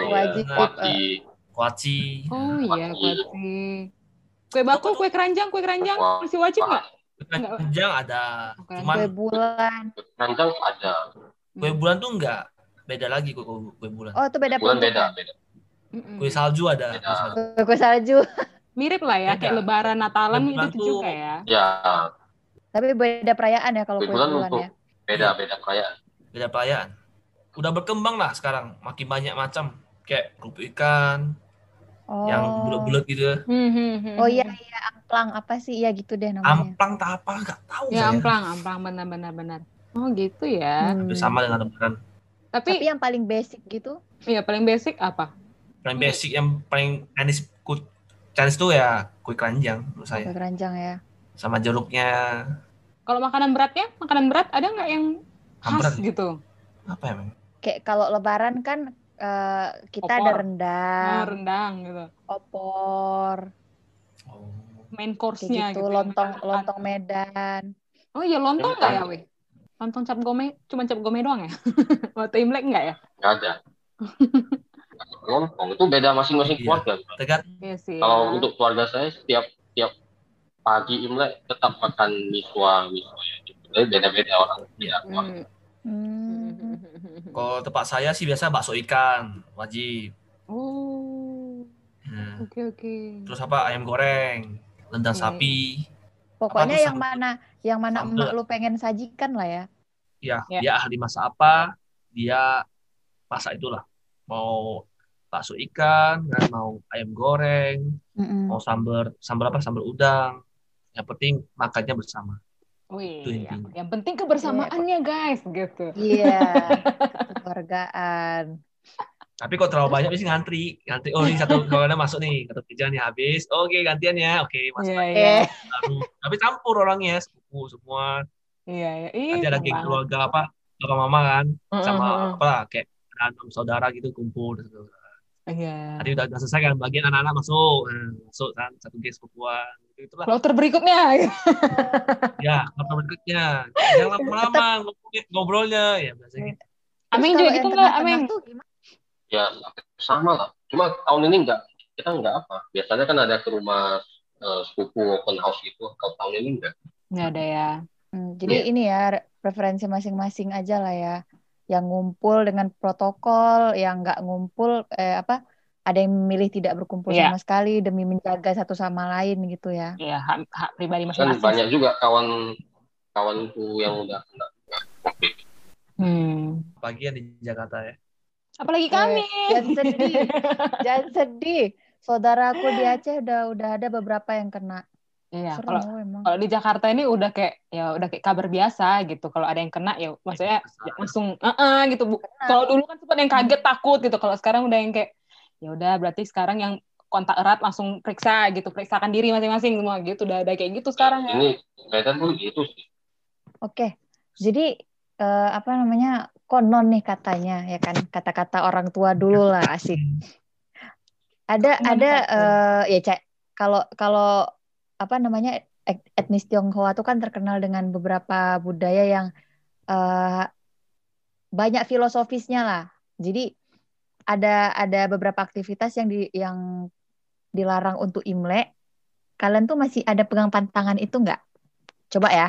Wajib, ya, kuaci, kuaci Oh iya, Kuaci. Kue baku, kue keranjang, kue keranjang masih wajib nggak? Enggak. keranjang ada Oke. cuman Kue bulan. keranjang ada. kue bulan tuh enggak beda lagi kue kue bulan Oh itu beda Bulan beda, beda. Mm-mm. Kue salju ada. Kue Beda. salju. Kue salju. Mirip lah ya, kayak Beda. lebaran Natalan itu tuh- juga ya. Ya, Tapi beda perayaan ya kalau kue kebetulan bulan untuk ya. beda beda perayaan. Beda perayaan. Udah berkembang lah sekarang. Makin banyak macam. Kayak kerupuk ikan, Oh. yang bulat-bulat gitu. Hmm, hmm, hmm, Oh iya hmm. iya amplang apa sih? Iya gitu deh namanya. Amplang tak apa, nggak tahu Ya saya. amplang, amplang benar benar. Oh gitu ya. Hmm. Hampir sama dengan lebaran. Tapi, Tapi yang paling basic gitu. ya paling basic apa? Paling basic yang paling Chinese kue Chinese tuh ya kue keranjang menurut Kue saya. keranjang ya. Sama jeruknya. Kalau makanan beratnya, makanan berat ada nggak yang khas Hampir gitu? apa ya? Kayak kalau lebaran kan eh, kita ada Opor. rendang, Ah, rendang gitu. opor, Oh. Main course-nya gitu, gitu. yang lontong makan. lontong Medan. Oh iya lontong nggak ya, weh? Lontong cap gome, cuma cap gome doang ya? Waktu Imlek nggak ya? Nggak ada. Lontong itu beda masing-masing Iya. keluarga. Tegat Iya sih. Kalau ya. untuk keluarga saya setiap setiap pagi Imlek tetap makan miswa miswa ya. Jadi beda-beda orang. Keluarga. Hmm. Hmm. kalau tempat saya sih biasa bakso ikan wajib. Oh, Nah, oke oke. Terus apa ayam goreng, rendang Iya. sapi. Pokoknya yang sambal? mana yang mana Sambal. emak lu pengen sajikan lah ya. Ya, Ya. dia ahli masak apa, dia masak itulah. Mau bakso ikan, kan, mau ayam goreng, Mm-mm. mau sambal sambal apa sambal udang. Yang penting makannya bersama. Wih, Itu yang, intinya. yang penting kebersamaannya guys, gitu. Iya, kekeluargaan. Tapi kok terlalu banyak mesti ngantri. Ngantri, oh ini satu kawannya masuk nih, satu kerjaan nih habis. Oke, gantian ya. Oke, masuk Iya lagi. iya Eh, baru. Tapi campur orangnya, sepupu semua. iya iya. Ih, Nanti ada banget. keluarga apa, bapak mama kan, sama heeh. apa lah, kayak ada enam saudara gitu kumpul. Iya. Tadi udah, udah selesai kan, bagian anak-anak masuk, Nah, masuk kan satu sepupuan. Gitu itulah. Kloter berikutnya. Ya, apa berikutnya? Jangan lama-lama ngobrolnya- ya biasa gitu. kalau juga yang gitu nggak, tuh gimana? Ya sama lah. Cuma tahun ini enggak. Kita enggak apa. Biasanya kan ada ke rumah eh, sepupu open house gitu. Kalau tahun ini enggak. Nggak ada ya. Hmm, jadi ini ya re- preferensi masing-masing aja lah ya. Yang ngumpul dengan protokol, yang nggak ngumpul eh, apa? Ada yang memilih tidak berkumpul Iya. sama sekali demi menjaga satu sama lain gitu ya. Iya, hak, hak pribadi Kan masing-masing. banyak juga kawan kawanku yang udah kena COVID. Hmm. Pagi yang di Jakarta ya. Apalagi Eh, kami. Jangan sedih, jangan sedih. Saudaraku di Aceh udah udah ada beberapa yang kena. Iya, kalau emang. kalau di Jakarta ini udah kayak ya udah kayak kabar biasa gitu. Kalau ada yang kena ya maksudnya ya langsung "Eh-eh," gitu Bu. Kalau dulu kan sempat yang kaget takut gitu. Kalau sekarang udah yang kayak ya udah berarti sekarang yang kontak erat langsung periksa gitu, periksakan diri masing-masing semua gitu. Udah ada kayak gitu sekarang ya. Ini Medan tuh gitu sih. Oke, jadi eh, apa namanya konon nih katanya ya kan kata-kata orang tua dulu lah asik. Ada Konon ada eh, ya cek kalau kalau apa namanya et- etnis Tionghoa itu kan terkenal dengan beberapa budaya yang eh, banyak filosofisnya lah. Jadi ada ada beberapa aktivitas yang di yang dilarang untuk Imlek. Kalian tuh masih ada pegang pantangan itu nggak? Coba ya.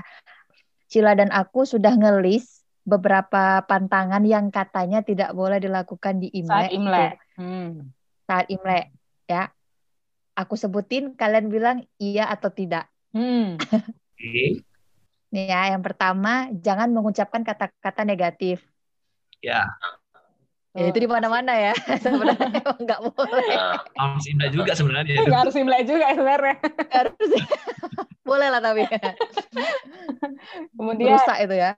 Cila dan aku sudah ngelis beberapa pantangan yang katanya tidak boleh dilakukan di Imlek. Saat Imlek. Tuh, Hmm. saat Imlek, ya. Aku sebutin, kalian bilang iya atau tidak. Hmm. Oke. Nih ya, yang pertama, jangan mengucapkan kata-kata negatif. Ya, Ya, itu di mana-mana ya. Sebenarnya emang nggak boleh. Ya, harus indah juga sebenarnya. Nggak harus Imlek juga sebenarnya. Harus boleh lah tapi Kemudian merusak itu ya.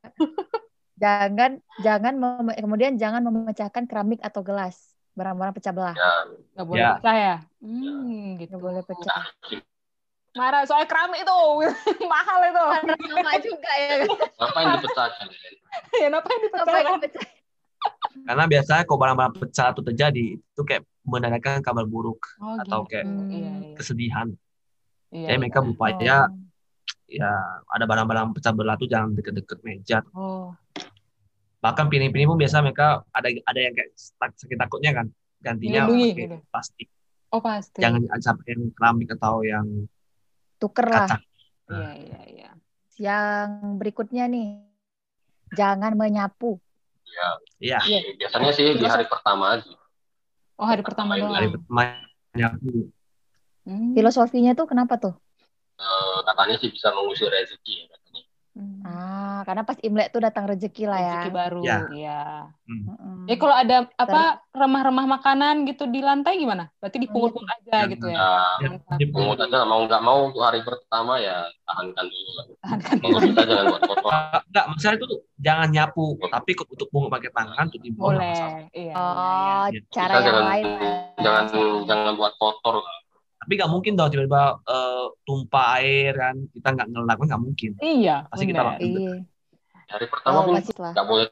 Jangan jangan kemudian jangan memecahkan keramik atau gelas barang-barang pecah belah. ya. nggak boleh Ya. pecah ya. Hmm, gitu. Nggak boleh pecah. Marah soal keramik itu mahal itu. Sama juga ya. Ngapain dipecahkan? ya ngapain Apa dipecah? yang pecah? Karena biasanya kalau barang-barang pecah itu terjadi, itu kayak menandakan kabar buruk Oh, atau gitu. kayak Hmm. Iya, iya. kesedihan. Iya, Jadi iya. mereka berupaya ya ada barang-barang pecah belah tuh jangan deket-deket meja. Oh, Bahkan piring-piring pun biasa mereka ada ada yang kayak sakit takutnya kan gantinya Dilindungi pakai gitu. plastik. oh pasti. Jangan sampai yang keramik atau yang Tuker lah. kaca. Iya, iya, iya. Yang berikutnya nih, jangan menyapu. Iya. Iya. Biasanya sih di hari pertama aja. Oh, hari pertama doang. Hari pertama nyapu. Hmm. Filosofinya tuh kenapa tuh? Eh, katanya sih bisa mengusir rezeki ya katanya. Ah, karena pas Imlek tuh datang rezeki lah ya. Rezeki baru, Ya. ya. Mm-mm. Ya kalau ada apa remah-remah makanan gitu di lantai gimana? Berarti dipungut-pungut aja Ya, gitu ya. Ya, Dia pungut aja mau nggak mau untuk hari pertama ya tahankan dulu lah. Tahankan bisa jangan buat kotor. Enggak, masalah itu jangan nyapu, tapi untuk pungut pakai tangan nggak masalah. Boleh. Iya. Oh, iya. cara Bisa yang jangan lain. jangan jangan buat kotor. Tapi nggak mungkin dong tiba-tiba eh, tumpah air kan, kita nggak ngelap kan nggak mungkin. Iya. Pasti kita benar. Iya. Hari pertama Oh, pun nggak boleh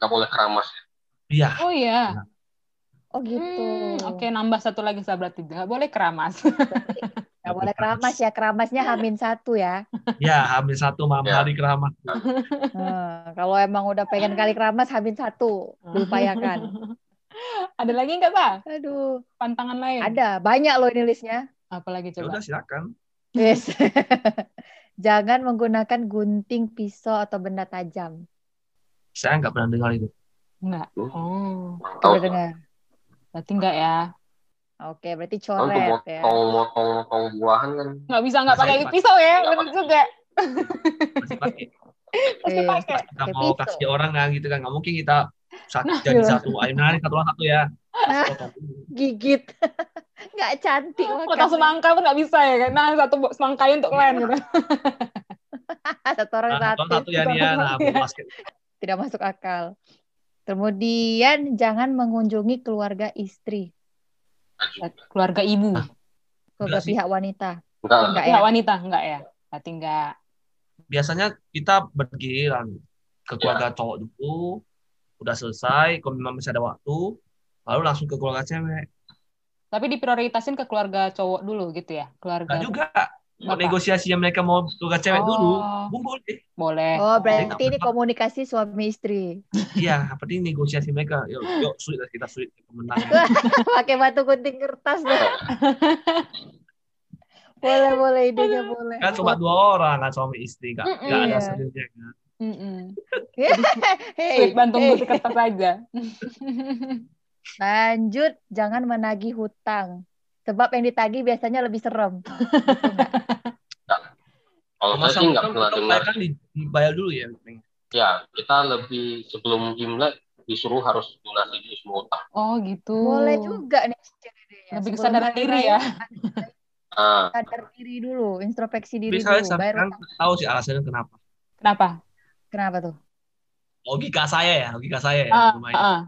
nggak boleh keramas. Iya, Oh iya. Oh gitu. Hmm, Oke, nambah satu lagi saya berarti nggak boleh keramas. Nggak boleh keramas ya. Keramasnya hamin satu ya. ya hamil satu malam Ya. hari keramas. Hmm, kalau emang udah pengen kali keramas hamin satu. Diupayakan. Ada lagi nggak, Pak? Aduh. Pantangan lain? Ada. Banyak loh ini listnya. Apalagi Ya coba? udah silakan. Yes. Jangan menggunakan gunting, pisau, atau benda tajam. Saya nggak pernah dengar itu. Enggak. Oh, Tahu Coba dengar. berarti enggak ya? Oke, berarti Kalau untuk coret ya. motong motong motong buahan kan Nggak bisa nggak pakai Masih pisau ya? Nggak Benar juga. Masih pakai. Pasti Iya. pakai. Kita mau kasih orang kan gitu kan, nggak mungkin kita satu Nah, jadi iya. satu. Ayo nari satu orang satu ya. Nah, gigit. Nggak cantik Potong makannya. semangka pun nggak bisa ya kan? Nah, satu semangkanya untuk kalian gitu. Satu orang Nah, satu satu. ya dia. Nah, basket. Tidak masuk akal. Kemudian jangan mengunjungi keluarga istri, Keluarga ibu. keluarga pihak wanita. enggak Enggak Pihak ya? wanita enggak ya? Berarti enggak. Biasanya kita bergiliran ke keluarga Ya. cowok dulu, udah selesai, kalau memang masih ada waktu, lalu langsung ke keluarga cewek. Tapi diprioritasin ke keluarga cowok dulu gitu ya? Keluarga. Nah juga, mau negosiasi yang mereka mau keluarga cewek Oh. dulu, kumpul deh. Boleh. Oh, Jadi berarti ini komunikasi suami istri. Iya, penting negosiasi mereka. Yuk, yuk sulit lah kita sulit kemenangan. Pakai batu gunting kertas deh. boleh, boleh idenya boleh. kan cuma dua orang kan suami istri, nggak Mm-mm. nggak ada Iya. selirnya kan. Mm-mm. Hey, Sweet bantung hey. kertas aja. Lanjut, jangan menagih hutang. Sebab yang ditagih biasanya lebih serem. Nggak? kalau saya Masa sih nggak pernah dengar kan di- dibayar dulu ya. Ya kita lebih sebelum Imlek disuruh harus lunasi dulu semua utang Oh gitu. Boleh juga nih idenya. Lebih kesadaran diri ya. ah Sadar diri dulu, introspeksi diri Tapi dulu. Utang. tahu sih alasannya kenapa. Kenapa? Kenapa tuh? Logika saya ya, logika saya ya. Ah, lumayan. ah.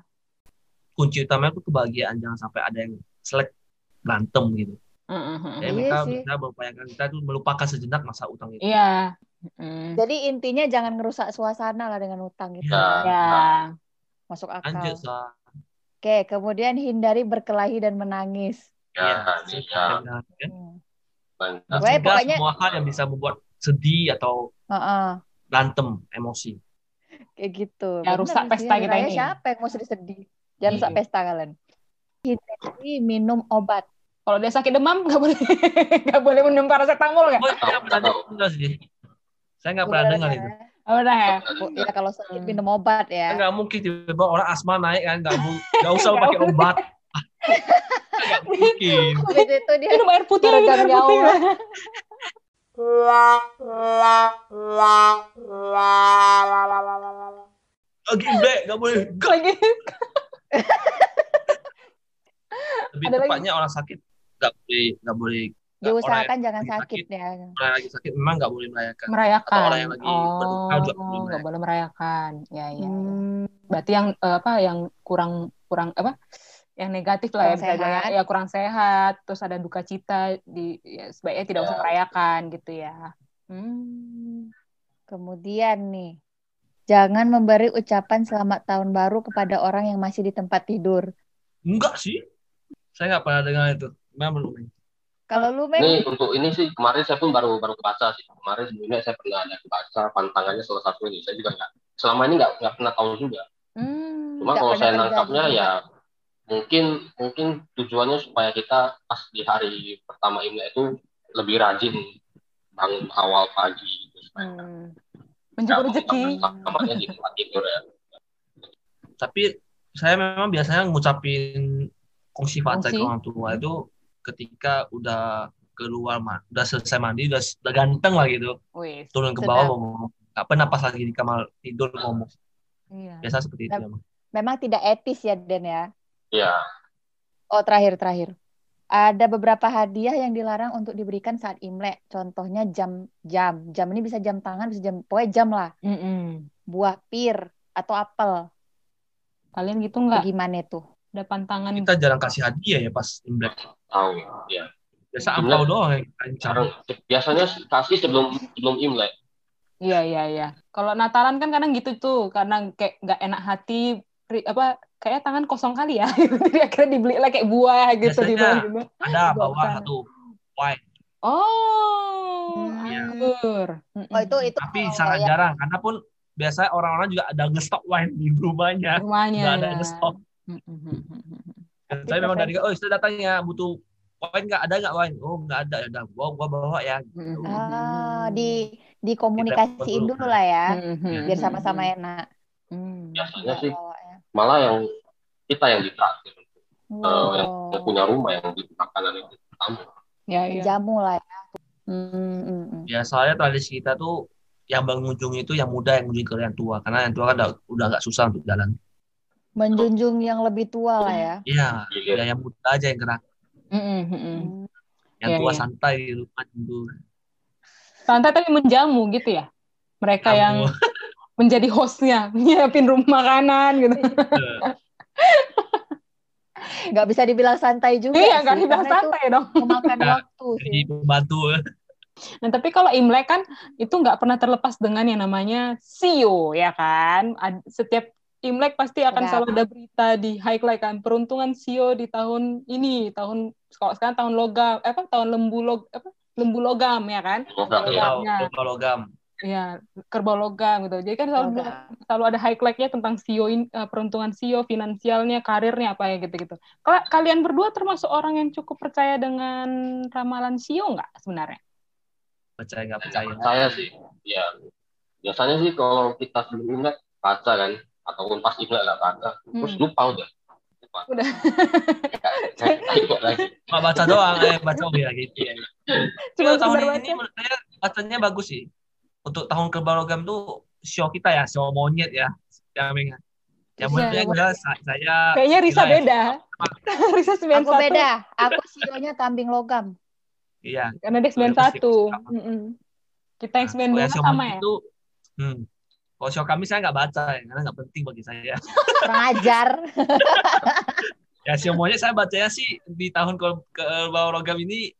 Kunci utamanya itu kebahagiaan, jangan sampai ada yang selek berantem gitu. Mm, mm. Ya, Iya mereka sih. kita berupayakan kita tuh melupakan sejenak masa utang itu. Iya. Mm. Jadi intinya jangan ngerusak suasana lah dengan utang gitu. Ya. Ya. Masuk akal. Lanjut, Sa. Oke, kemudian hindari berkelahi dan menangis. ya Iya, ya benar, ya. Hmm. banyak. Pokoknya- semua hal yang bisa membuat sedih atau Heeh, berantem emosi. kayak gitu. Ya, Bener rusak sih, pesta kita ini. Siapa yang mau sedih sedih? Jangan rusak Iya. pesta kalian. Hindari minum obat. Kalau dia sakit demam nggak boleh nggak boleh minum paracetamol nggak? Oh, saya nggak pernah dengar sih. Saya nggak pernah dengar itu. Oh, udah ya. Ya kalau sakit minum obat ya. nggak mungkin tiba-tiba orang asma naik kan nggak nggak usah pakai obat. Nggak mungkin. Itu dia Minum air putih, minum Gara-gara air putih. Lagi Bre, nggak boleh. Lagi. Lebih Ada lagi? tepatnya orang sakit nggak boleh nggak boleh diusahakan jangan lagi sakit sakit. ya. orang lagi sakit memang nggak boleh merayakan. merayakan. Atau orang yang lagi berduka juga oh, boleh nggak boleh merayakan. Ya, ya. Hmm, Berarti yang eh, apa yang kurang kurang apa? Yang negatif lah ya Kurang dibilang. sehat. ya kurang sehat, terus ada duka cita di ya, sebaiknya tidak Ya. usah merayakan gitu ya. Hmm. Kemudian nih, jangan memberi ucapan selamat tahun baru kepada orang yang masih di tempat tidur. Enggak sih. Saya nggak pernah dengar itu. Memang belum. Kalau lu Meng, ini untuk ini sih kemarin saya pun baru baru baca sih kemarin sebelumnya saya pernah ada baca pantangannya salah satu ini saya juga nggak selama ini nggak nggak pernah tahu juga hmm, cuma kalau saya nangkapnya juga. ya mungkin mungkin tujuannya supaya kita pas di hari pertama Imlek itu lebih rajin bangun awal pagi gitu supaya Hmm. nggak Menjemput rezeki. kamarnya di tempat tidur ya Tapi saya memang biasanya ngucapin kongsi facai ke orang tua itu ketika udah keluar ma- udah selesai mandi udah, udah ganteng lah gitu Wih. turun ke Sedap. bawah ngomong nggak pernah pas lagi di kamar tidur ngomong Iya. biasa seperti itu Memang tidak etis ya Den ya. Iya. Oh terakhir terakhir. Ada beberapa hadiah yang dilarang untuk diberikan saat Imlek. Contohnya jam jam. Jam ini bisa jam tangan, bisa jam pokoknya jam lah. Mm-mm. Buah pir atau apel. Kalian gitu nggak? Gimana itu? Ada pantangan kita jarang kasih hadiah ya pas Imlek Tahu. Iya. biasa Imlek. doang yang Sekarang biasanya kasih sebelum sebelum Imlek. Iya iya iya. Kalau Natalan kan kadang gitu tuh, karena kayak nggak enak hati, apa kayak tangan kosong kali ya. Jadi akhirnya dibeli lah kayak buah gitu di Biasanya. gitu. ada Bawa satu wine Oh, Hmm. anggur. Oh itu itu tapi sangat yang- jarang karena pun biasanya orang-orang juga ada ngestok wine di rumahnya Rumahnya. nggak ada ya. ngestok saya memang dari oh sudah datangnya butuh wine nggak ada nggak wine oh nggak ada ya udah gua gua bawa ya. Ah, di dikomunikasiin Kita- dulu lah ya, Mm-mm. biar sama-sama enak. Mm. Biasanya sih Bawanya. Malah yang kita yang ditraktir. Eh, yang Wow. punya rumah yang di makanan itu tamu. Ya, ya. Jamu lah ya. Hmm. ya soalnya tradisi kita tuh yang mengunjungi itu yang muda yang mengunjungi ke yang tua karena yang tua kan udah udah nggak susah untuk jalan Menjunjung yang lebih tua lah ya. iya Iya. ya yang muda aja yang gerak Mm-mm, mm-mm. Hmm. yang Iya, tua iya. santai di rumah dulu Santai tapi menjamu gitu ya. Mereka Kamu. yang menjadi hostnya, nyiapin rumah makanan gitu. Nggak bisa dibilang santai juga Iya, nggak dibilang santai dong. memakan Nggak. waktu sih. jadi pembantu Nah, tapi kalau Imlek kan itu nggak pernah terlepas dengan yang namanya sio, ya kan? Ad- Setiap Imlek pasti akan Ya. selalu ada berita di highlight kan. Peruntungan sio di tahun ini, tahun kalau sekarang tahun logam, eh, apa tahun lembu log, apa lembu logam ya kan? Logam, Logam. Logamnya. logam, Ya, kerbau logam gitu. Jadi kan selalu Logam. selalu ada highlight-nya tentang sio in- eh, peruntungan sio, finansialnya, karirnya apa ya gitu-gitu. Kalau kalian berdua termasuk orang yang cukup percaya dengan ramalan sio nggak sebenarnya? percaya nggak percaya Saya sih, ya biasanya sih kalau kita sebelum Imlek baca kan, ataupun pas Imlek nggak baca, terus Hmm. lupa udah. Lupa. Udah. Lagi. Cuma baca doang eh baca oh ya gitu ya Cuma tahun ini menurut saya bacanya bagus sih untuk tahun kerbau logam tuh show kita ya show monyet ya yang yang Iya. monyet yang jelas sa- saya Kayaknya Risa gila ya. beda. Risa 91. Aku beda. Aku sionya kambing logam. iya Karena dia Soalnya pasti 91. sama. Mm-mm. Kita yang Nah, 92 show sama ya? itu hmm, kalau show kami saya nggak baca ya, karena nggak penting bagi saya Kurang ajar. ya show monyet saya bacanya sih di tahun ke kerbau logam ini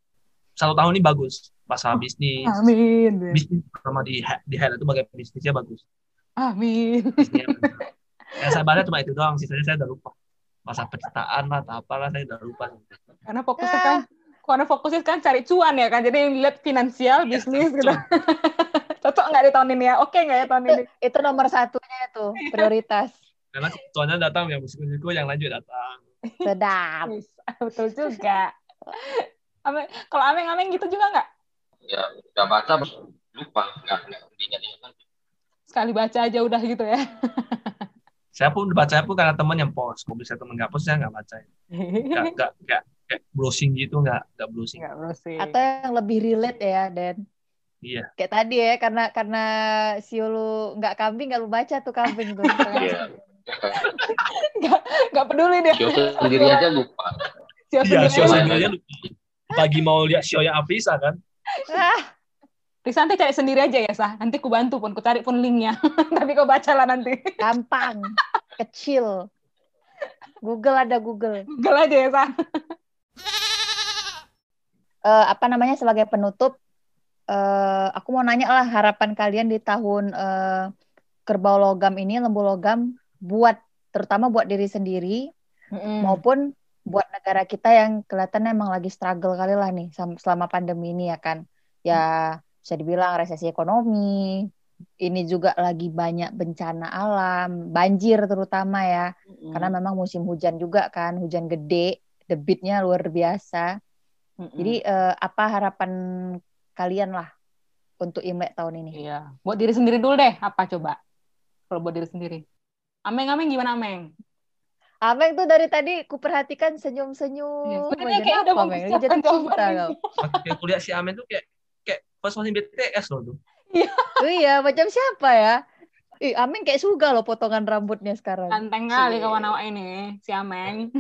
satu tahun ini bagus masalah bisnis Amin. bisnis sama di di itu bagian bisnisnya bagus Amin. bisnisnya bagus. yang saya baca cuma itu doang sisanya saya udah lupa masa pencitraan lah atau apalah saya udah lupa Karena fokusnya kan karena fokusnya kan cari cuan ya kan. Jadi lihat finansial, Iya, bisnis gitu. Cocok nggak di tahun ini ya? Oke nggak ya tahun ini? Itu nomor satunya itu prioritas. karena soalnya datang yang musik-musikku yang lain juga datang Sedap. Yes, Betul juga. Ame, kalau ameng-ameng gitu juga nggak? Ya udah baca lupa, nggak nggak diingat-ingat lagi. Sekali baca aja udah gitu ya. saya pun baca pun karena teman yang post kalau bisa teman nggak post saya nggak baca nggak nggak nggak kayak browsing gitu nggak nggak browsing Nggak browsing. Atau yang lebih relate ya, Dan. iya Kayak tadi ya, karena karena sio lu nggak kambing, nggak lu baca tuh kambing tuh. Iya. Nggak peduli dia. Show sendiri aja lupa. Sio iya sendiri aja. sendiri aja lupa pagi mau lihat show yang kan ah, Risa nanti cari sendiri aja ya, Sah. Nanti ku bantu pun, ku cari pun linknya. Tapi kau baca lah nanti. gampang, kecil. Google ada Google. Google aja ya, Sah. Eh, apa namanya sebagai penutup, eh, aku mau nanya lah harapan kalian di tahun eh, kerbau logam ini, lembu logam, buat terutama buat diri sendiri Mm. maupun buat negara kita yang kelihatan emang lagi struggle kali lah nih selama pandemi ini ya kan. Ya bisa dibilang resesi ekonomi, ini juga lagi banyak bencana alam, banjir terutama ya. Karena memang musim hujan juga kan, hujan gede, debitnya luar biasa. Mm-mm. Jadi eh, apa harapan kalian lah untuk Imlek tahun ini? Iya. Buat diri sendiri dulu deh. Apa coba? Kalau buat diri sendiri. Ameng-ameng gimana, Ameng? Ameng tuh dari tadi kuperhatikan senyum-senyum. Iya, Aja. kayak udah mempersiapkan jatuh cinta kau. Waktu kuliah si Amen tuh kayak kayak pas masih BTS loh tuh. Oh iya, macam siapa ya? Ih, Ameng kayak suga loh potongan rambutnya sekarang. Ganteng kali kawan awak ini, si Ameng.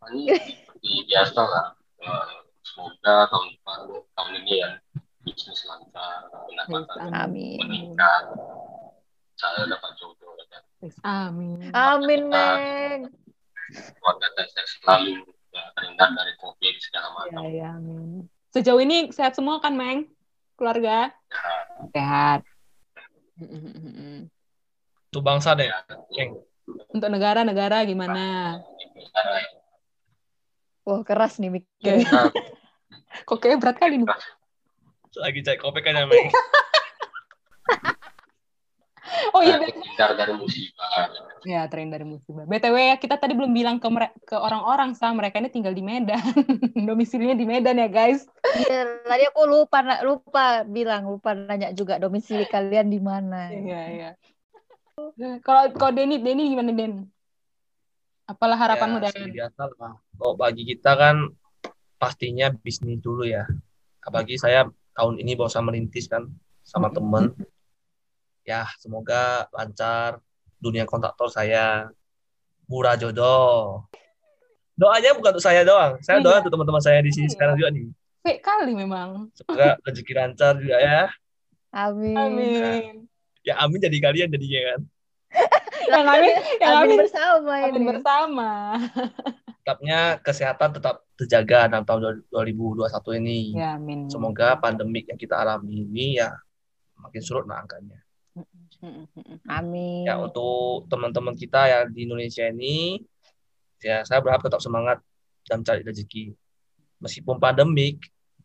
harapannya seperti biasa lah Eh, semoga tahun depan tahun ini ya bisnis lancar pendapatan Amin. meningkat saya dapat jodoh Amin. Amin, Meng. keluarga saya selalu ya, terhindar dari covid segala Ya, macam ya, amin. Sejauh ini sehat semua kan, Meng? Keluarga? Sehat. Tuh bangsa deh. Ceng. Untuk negara-negara gimana? Wah, keras nih mikirnya. Nah, Kok kayak berat kali nih? Lagi cek kopek aja Meng. Oh iya, kita terhindar dari musibah ya tren dari musibah. BTW ya, kita tadi belum bilang ke mere- ke orang-orang sah mereka ini tinggal di Medan. Domisilinya di Medan ya, guys. Iya, Tadi aku lupa lupa bilang, lupa nanya juga domisili kalian di mana. Iya, iya. Kalau kalau Denny, Denny gimana, Den? Apalah harapanmu, ya, Den? seperti biasa lah. Kalau bagi kita kan pastinya bisnis dulu ya. Apalagi saya tahun ini baru sama merintis kan sama temen. Ya, semoga lancar dunia kontraktor saya. Murah jodoh. Doanya bukan untuk saya doang. Saya Iya. doa untuk teman-teman saya di sini Iya. sekarang juga nih. Baik kali memang. Semoga rezeki lancar juga ya. Amin. Amin. Ya amin jadi kalian jadinya kan. Yang amin, yang Amin amin, bersama amin ini. bersama. Tetapnya kesehatan tetap terjaga dalam tahun 2021 ini. Ya, amin. Semoga pandemik yang kita alami ini ya makin surut lah angkanya. Amin. Ya untuk teman-teman kita yang di Indonesia ini, ya saya berharap tetap semangat dan cari rezeki. Meskipun pandemik,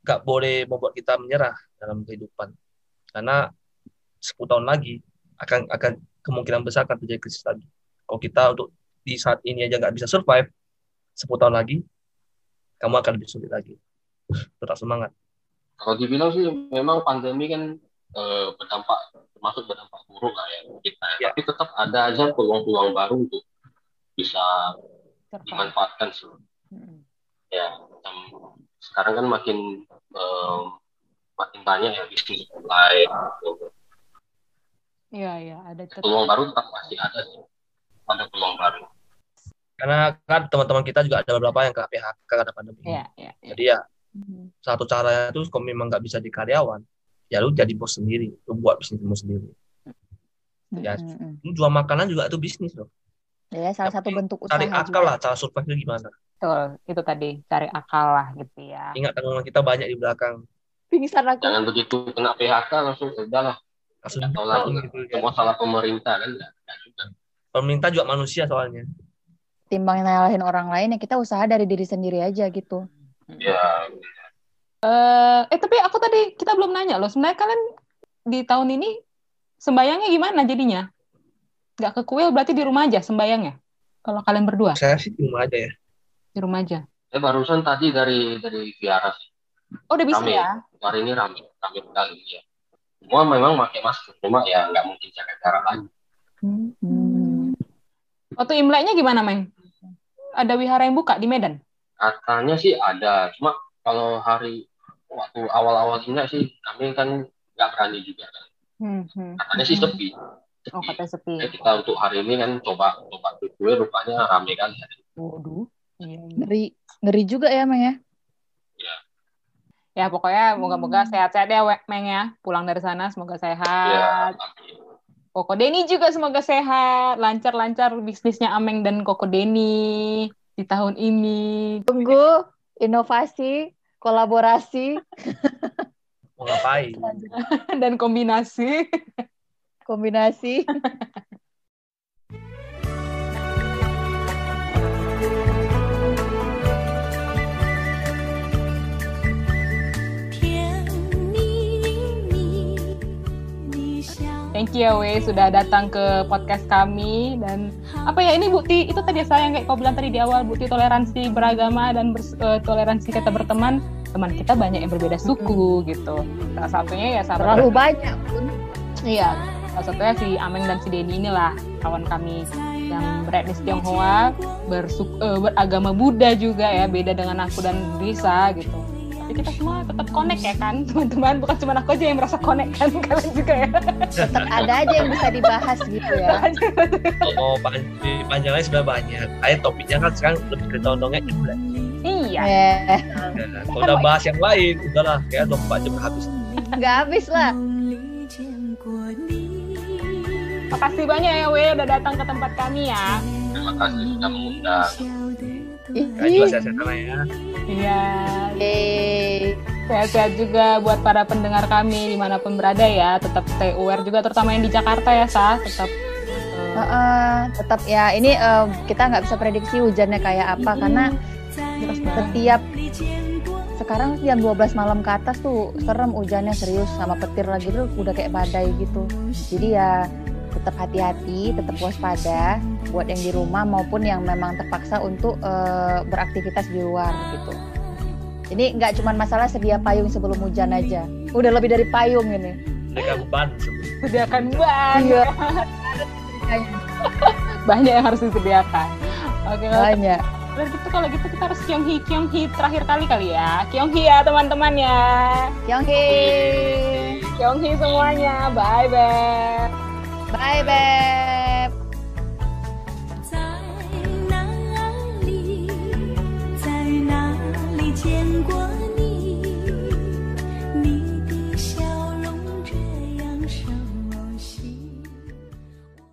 nggak boleh membuat kita menyerah dalam kehidupan. Karena 10 tahun lagi akan akan kemungkinan besar akan terjadi krisis lagi. Kalau kita untuk di saat ini aja nggak bisa survive, 10 tahun lagi, kamu akan lebih sulit lagi. Tetap semangat. kalau dibilang sih memang pandemi kan eh, berdampak termasuk berdampak buruk lah ya kita ya. Ya. tapi tetap ada aja peluang-peluang baru untuk bisa Survive. dimanfaatkan sih Mm-mm. ya macam sekarang kan makin em, makin banyak ya bisnis online gitu. Iya, iya, ada tetap. peluang baru tetap pasti ada sih ada peluang baru Karena kan teman-teman kita juga ada beberapa yang kena PHK karena pandemi. Iya, iya, iya. Jadi ya Mm. satu caranya itu kalau memang nggak bisa di karyawan, ya lu jadi bos sendiri, lu buat bisnismu sendiri. Ya, Mm-mm. Lu jual makanan juga itu bisnis loh. Ya, salah satu Tapi bentuk usaha Cari akal juga. lah, cara survive itu gimana. Betul, itu tadi cari akal lah gitu ya. Ingat tanggungan kita banyak di belakang. Pingsan aku. jangan begitu kena PHK langsung udahlah Langsung Nggak tahu lagi. gitu ya. semua salah pemerintah kan enggak enggak juga Pemerintah juga manusia soalnya. Timbang nyalahin orang lain ya kita usaha dari diri sendiri aja gitu. ya Eh, eh tapi aku tadi kita belum nanya loh. Sebenarnya kalian di tahun ini sembayangnya gimana jadinya? Nggak ke kuil berarti di rumah aja sembayangnya. Kalau kalian berdua Saya sih di rumah aja ya. di rumah aja. saya barusan tadi dari dari Viara sih Oh udah bisa Rame. ya? hari ini rame rame sekali ya semua memang pakai masker cuma ya nggak mungkin jaga jarak lagi Hmm. Waktu Imleknya gimana, Meng? Ada wihara yang buka di Medan? katanya sih ada cuma kalau hari waktu awal-awal Imlek sih kami kan nggak berani juga kan Hmm, hmm. katanya sih sepi Oh, sepi katanya sepi. Ya, kita untuk hari ini kan coba coba kue rupanya rame kali hari ini. Waduh. Iya, iya. Ngeri, ngeri juga ya, Meng ya. Ya pokoknya moga-moga sehat-sehat ya Meng ya. Pulang dari sana semoga ya sehat. amin. Koko Denny juga semoga sehat. Lancar-lancar bisnisnya Ameng dan Koko Denny di tahun ini. Tunggu inovasi, kolaborasi, Mau ngapain? dan kombinasi. kombinasi. Thank you ya We sudah datang ke podcast kami. Dan apa ya ini bukti itu tadi saya yang kayak kau bilang tadi di awal bukti toleransi beragama dan bers- eh, toleransi kata berteman. Teman kita banyak yang berbeda suku gitu. Salah satunya ya sahabat Terlalu banyak pun. iya salah satunya si Ameng dan si Denny inilah kawan kami yang beretnis Tionghoa, bersuk- eh, beragama Buddha juga ya, beda dengan aku dan Risa gitu. Tapi kita semua tetap connect ya kan, teman-teman. Bukan cuma aku aja yang merasa connect kan, kalian juga ya. Tetap ada aja yang bisa dibahas gitu ya. Oh, pan- panjangnya sudah banyak. Kayak topiknya kan sekarang lebih ke tondongnya Imlek. iya. Eh, Nah, kalau udah bahas yang lain, udahlah kayak 24 jam habis. nggak habis lah. Makasih banyak ya We udah datang ke tempat kami ya. Terima kasih sudah mengundang. Kayak jelas ya sana ya. Iya. Yeay. Sehat-sehat juga buat para pendengar kami di mana pun berada ya. Tetap stay aware juga terutama yang di Jakarta ya Sa. Tetap eh, Heeh, tetap ya ini eh, kita nggak bisa prediksi hujannya kayak apa karena setiap sekarang jam 12 malam ke atas tuh serem hujannya serius sama petir lagi tuh udah kayak badai gitu. Jadi ya tetap hati-hati, tetap waspada buat yang di rumah maupun yang memang terpaksa untuk eh, beraktivitas di luar gitu. Jadi nggak cuma masalah sedia payung sebelum hujan aja. Udah lebih dari payung ini. Mereka beban. Sediakan banyak. Iya. Banyak yang harus disediakan. Oke, kalau Banyak. kalau gitu kalau gitu kita harus Kyonghi Kyonghi terakhir kali kali ya. Kyonghi ya teman-teman ya. Yonghi. Kyonghi semuanya. Bye bye. 拜拜。在哪里？在哪里见过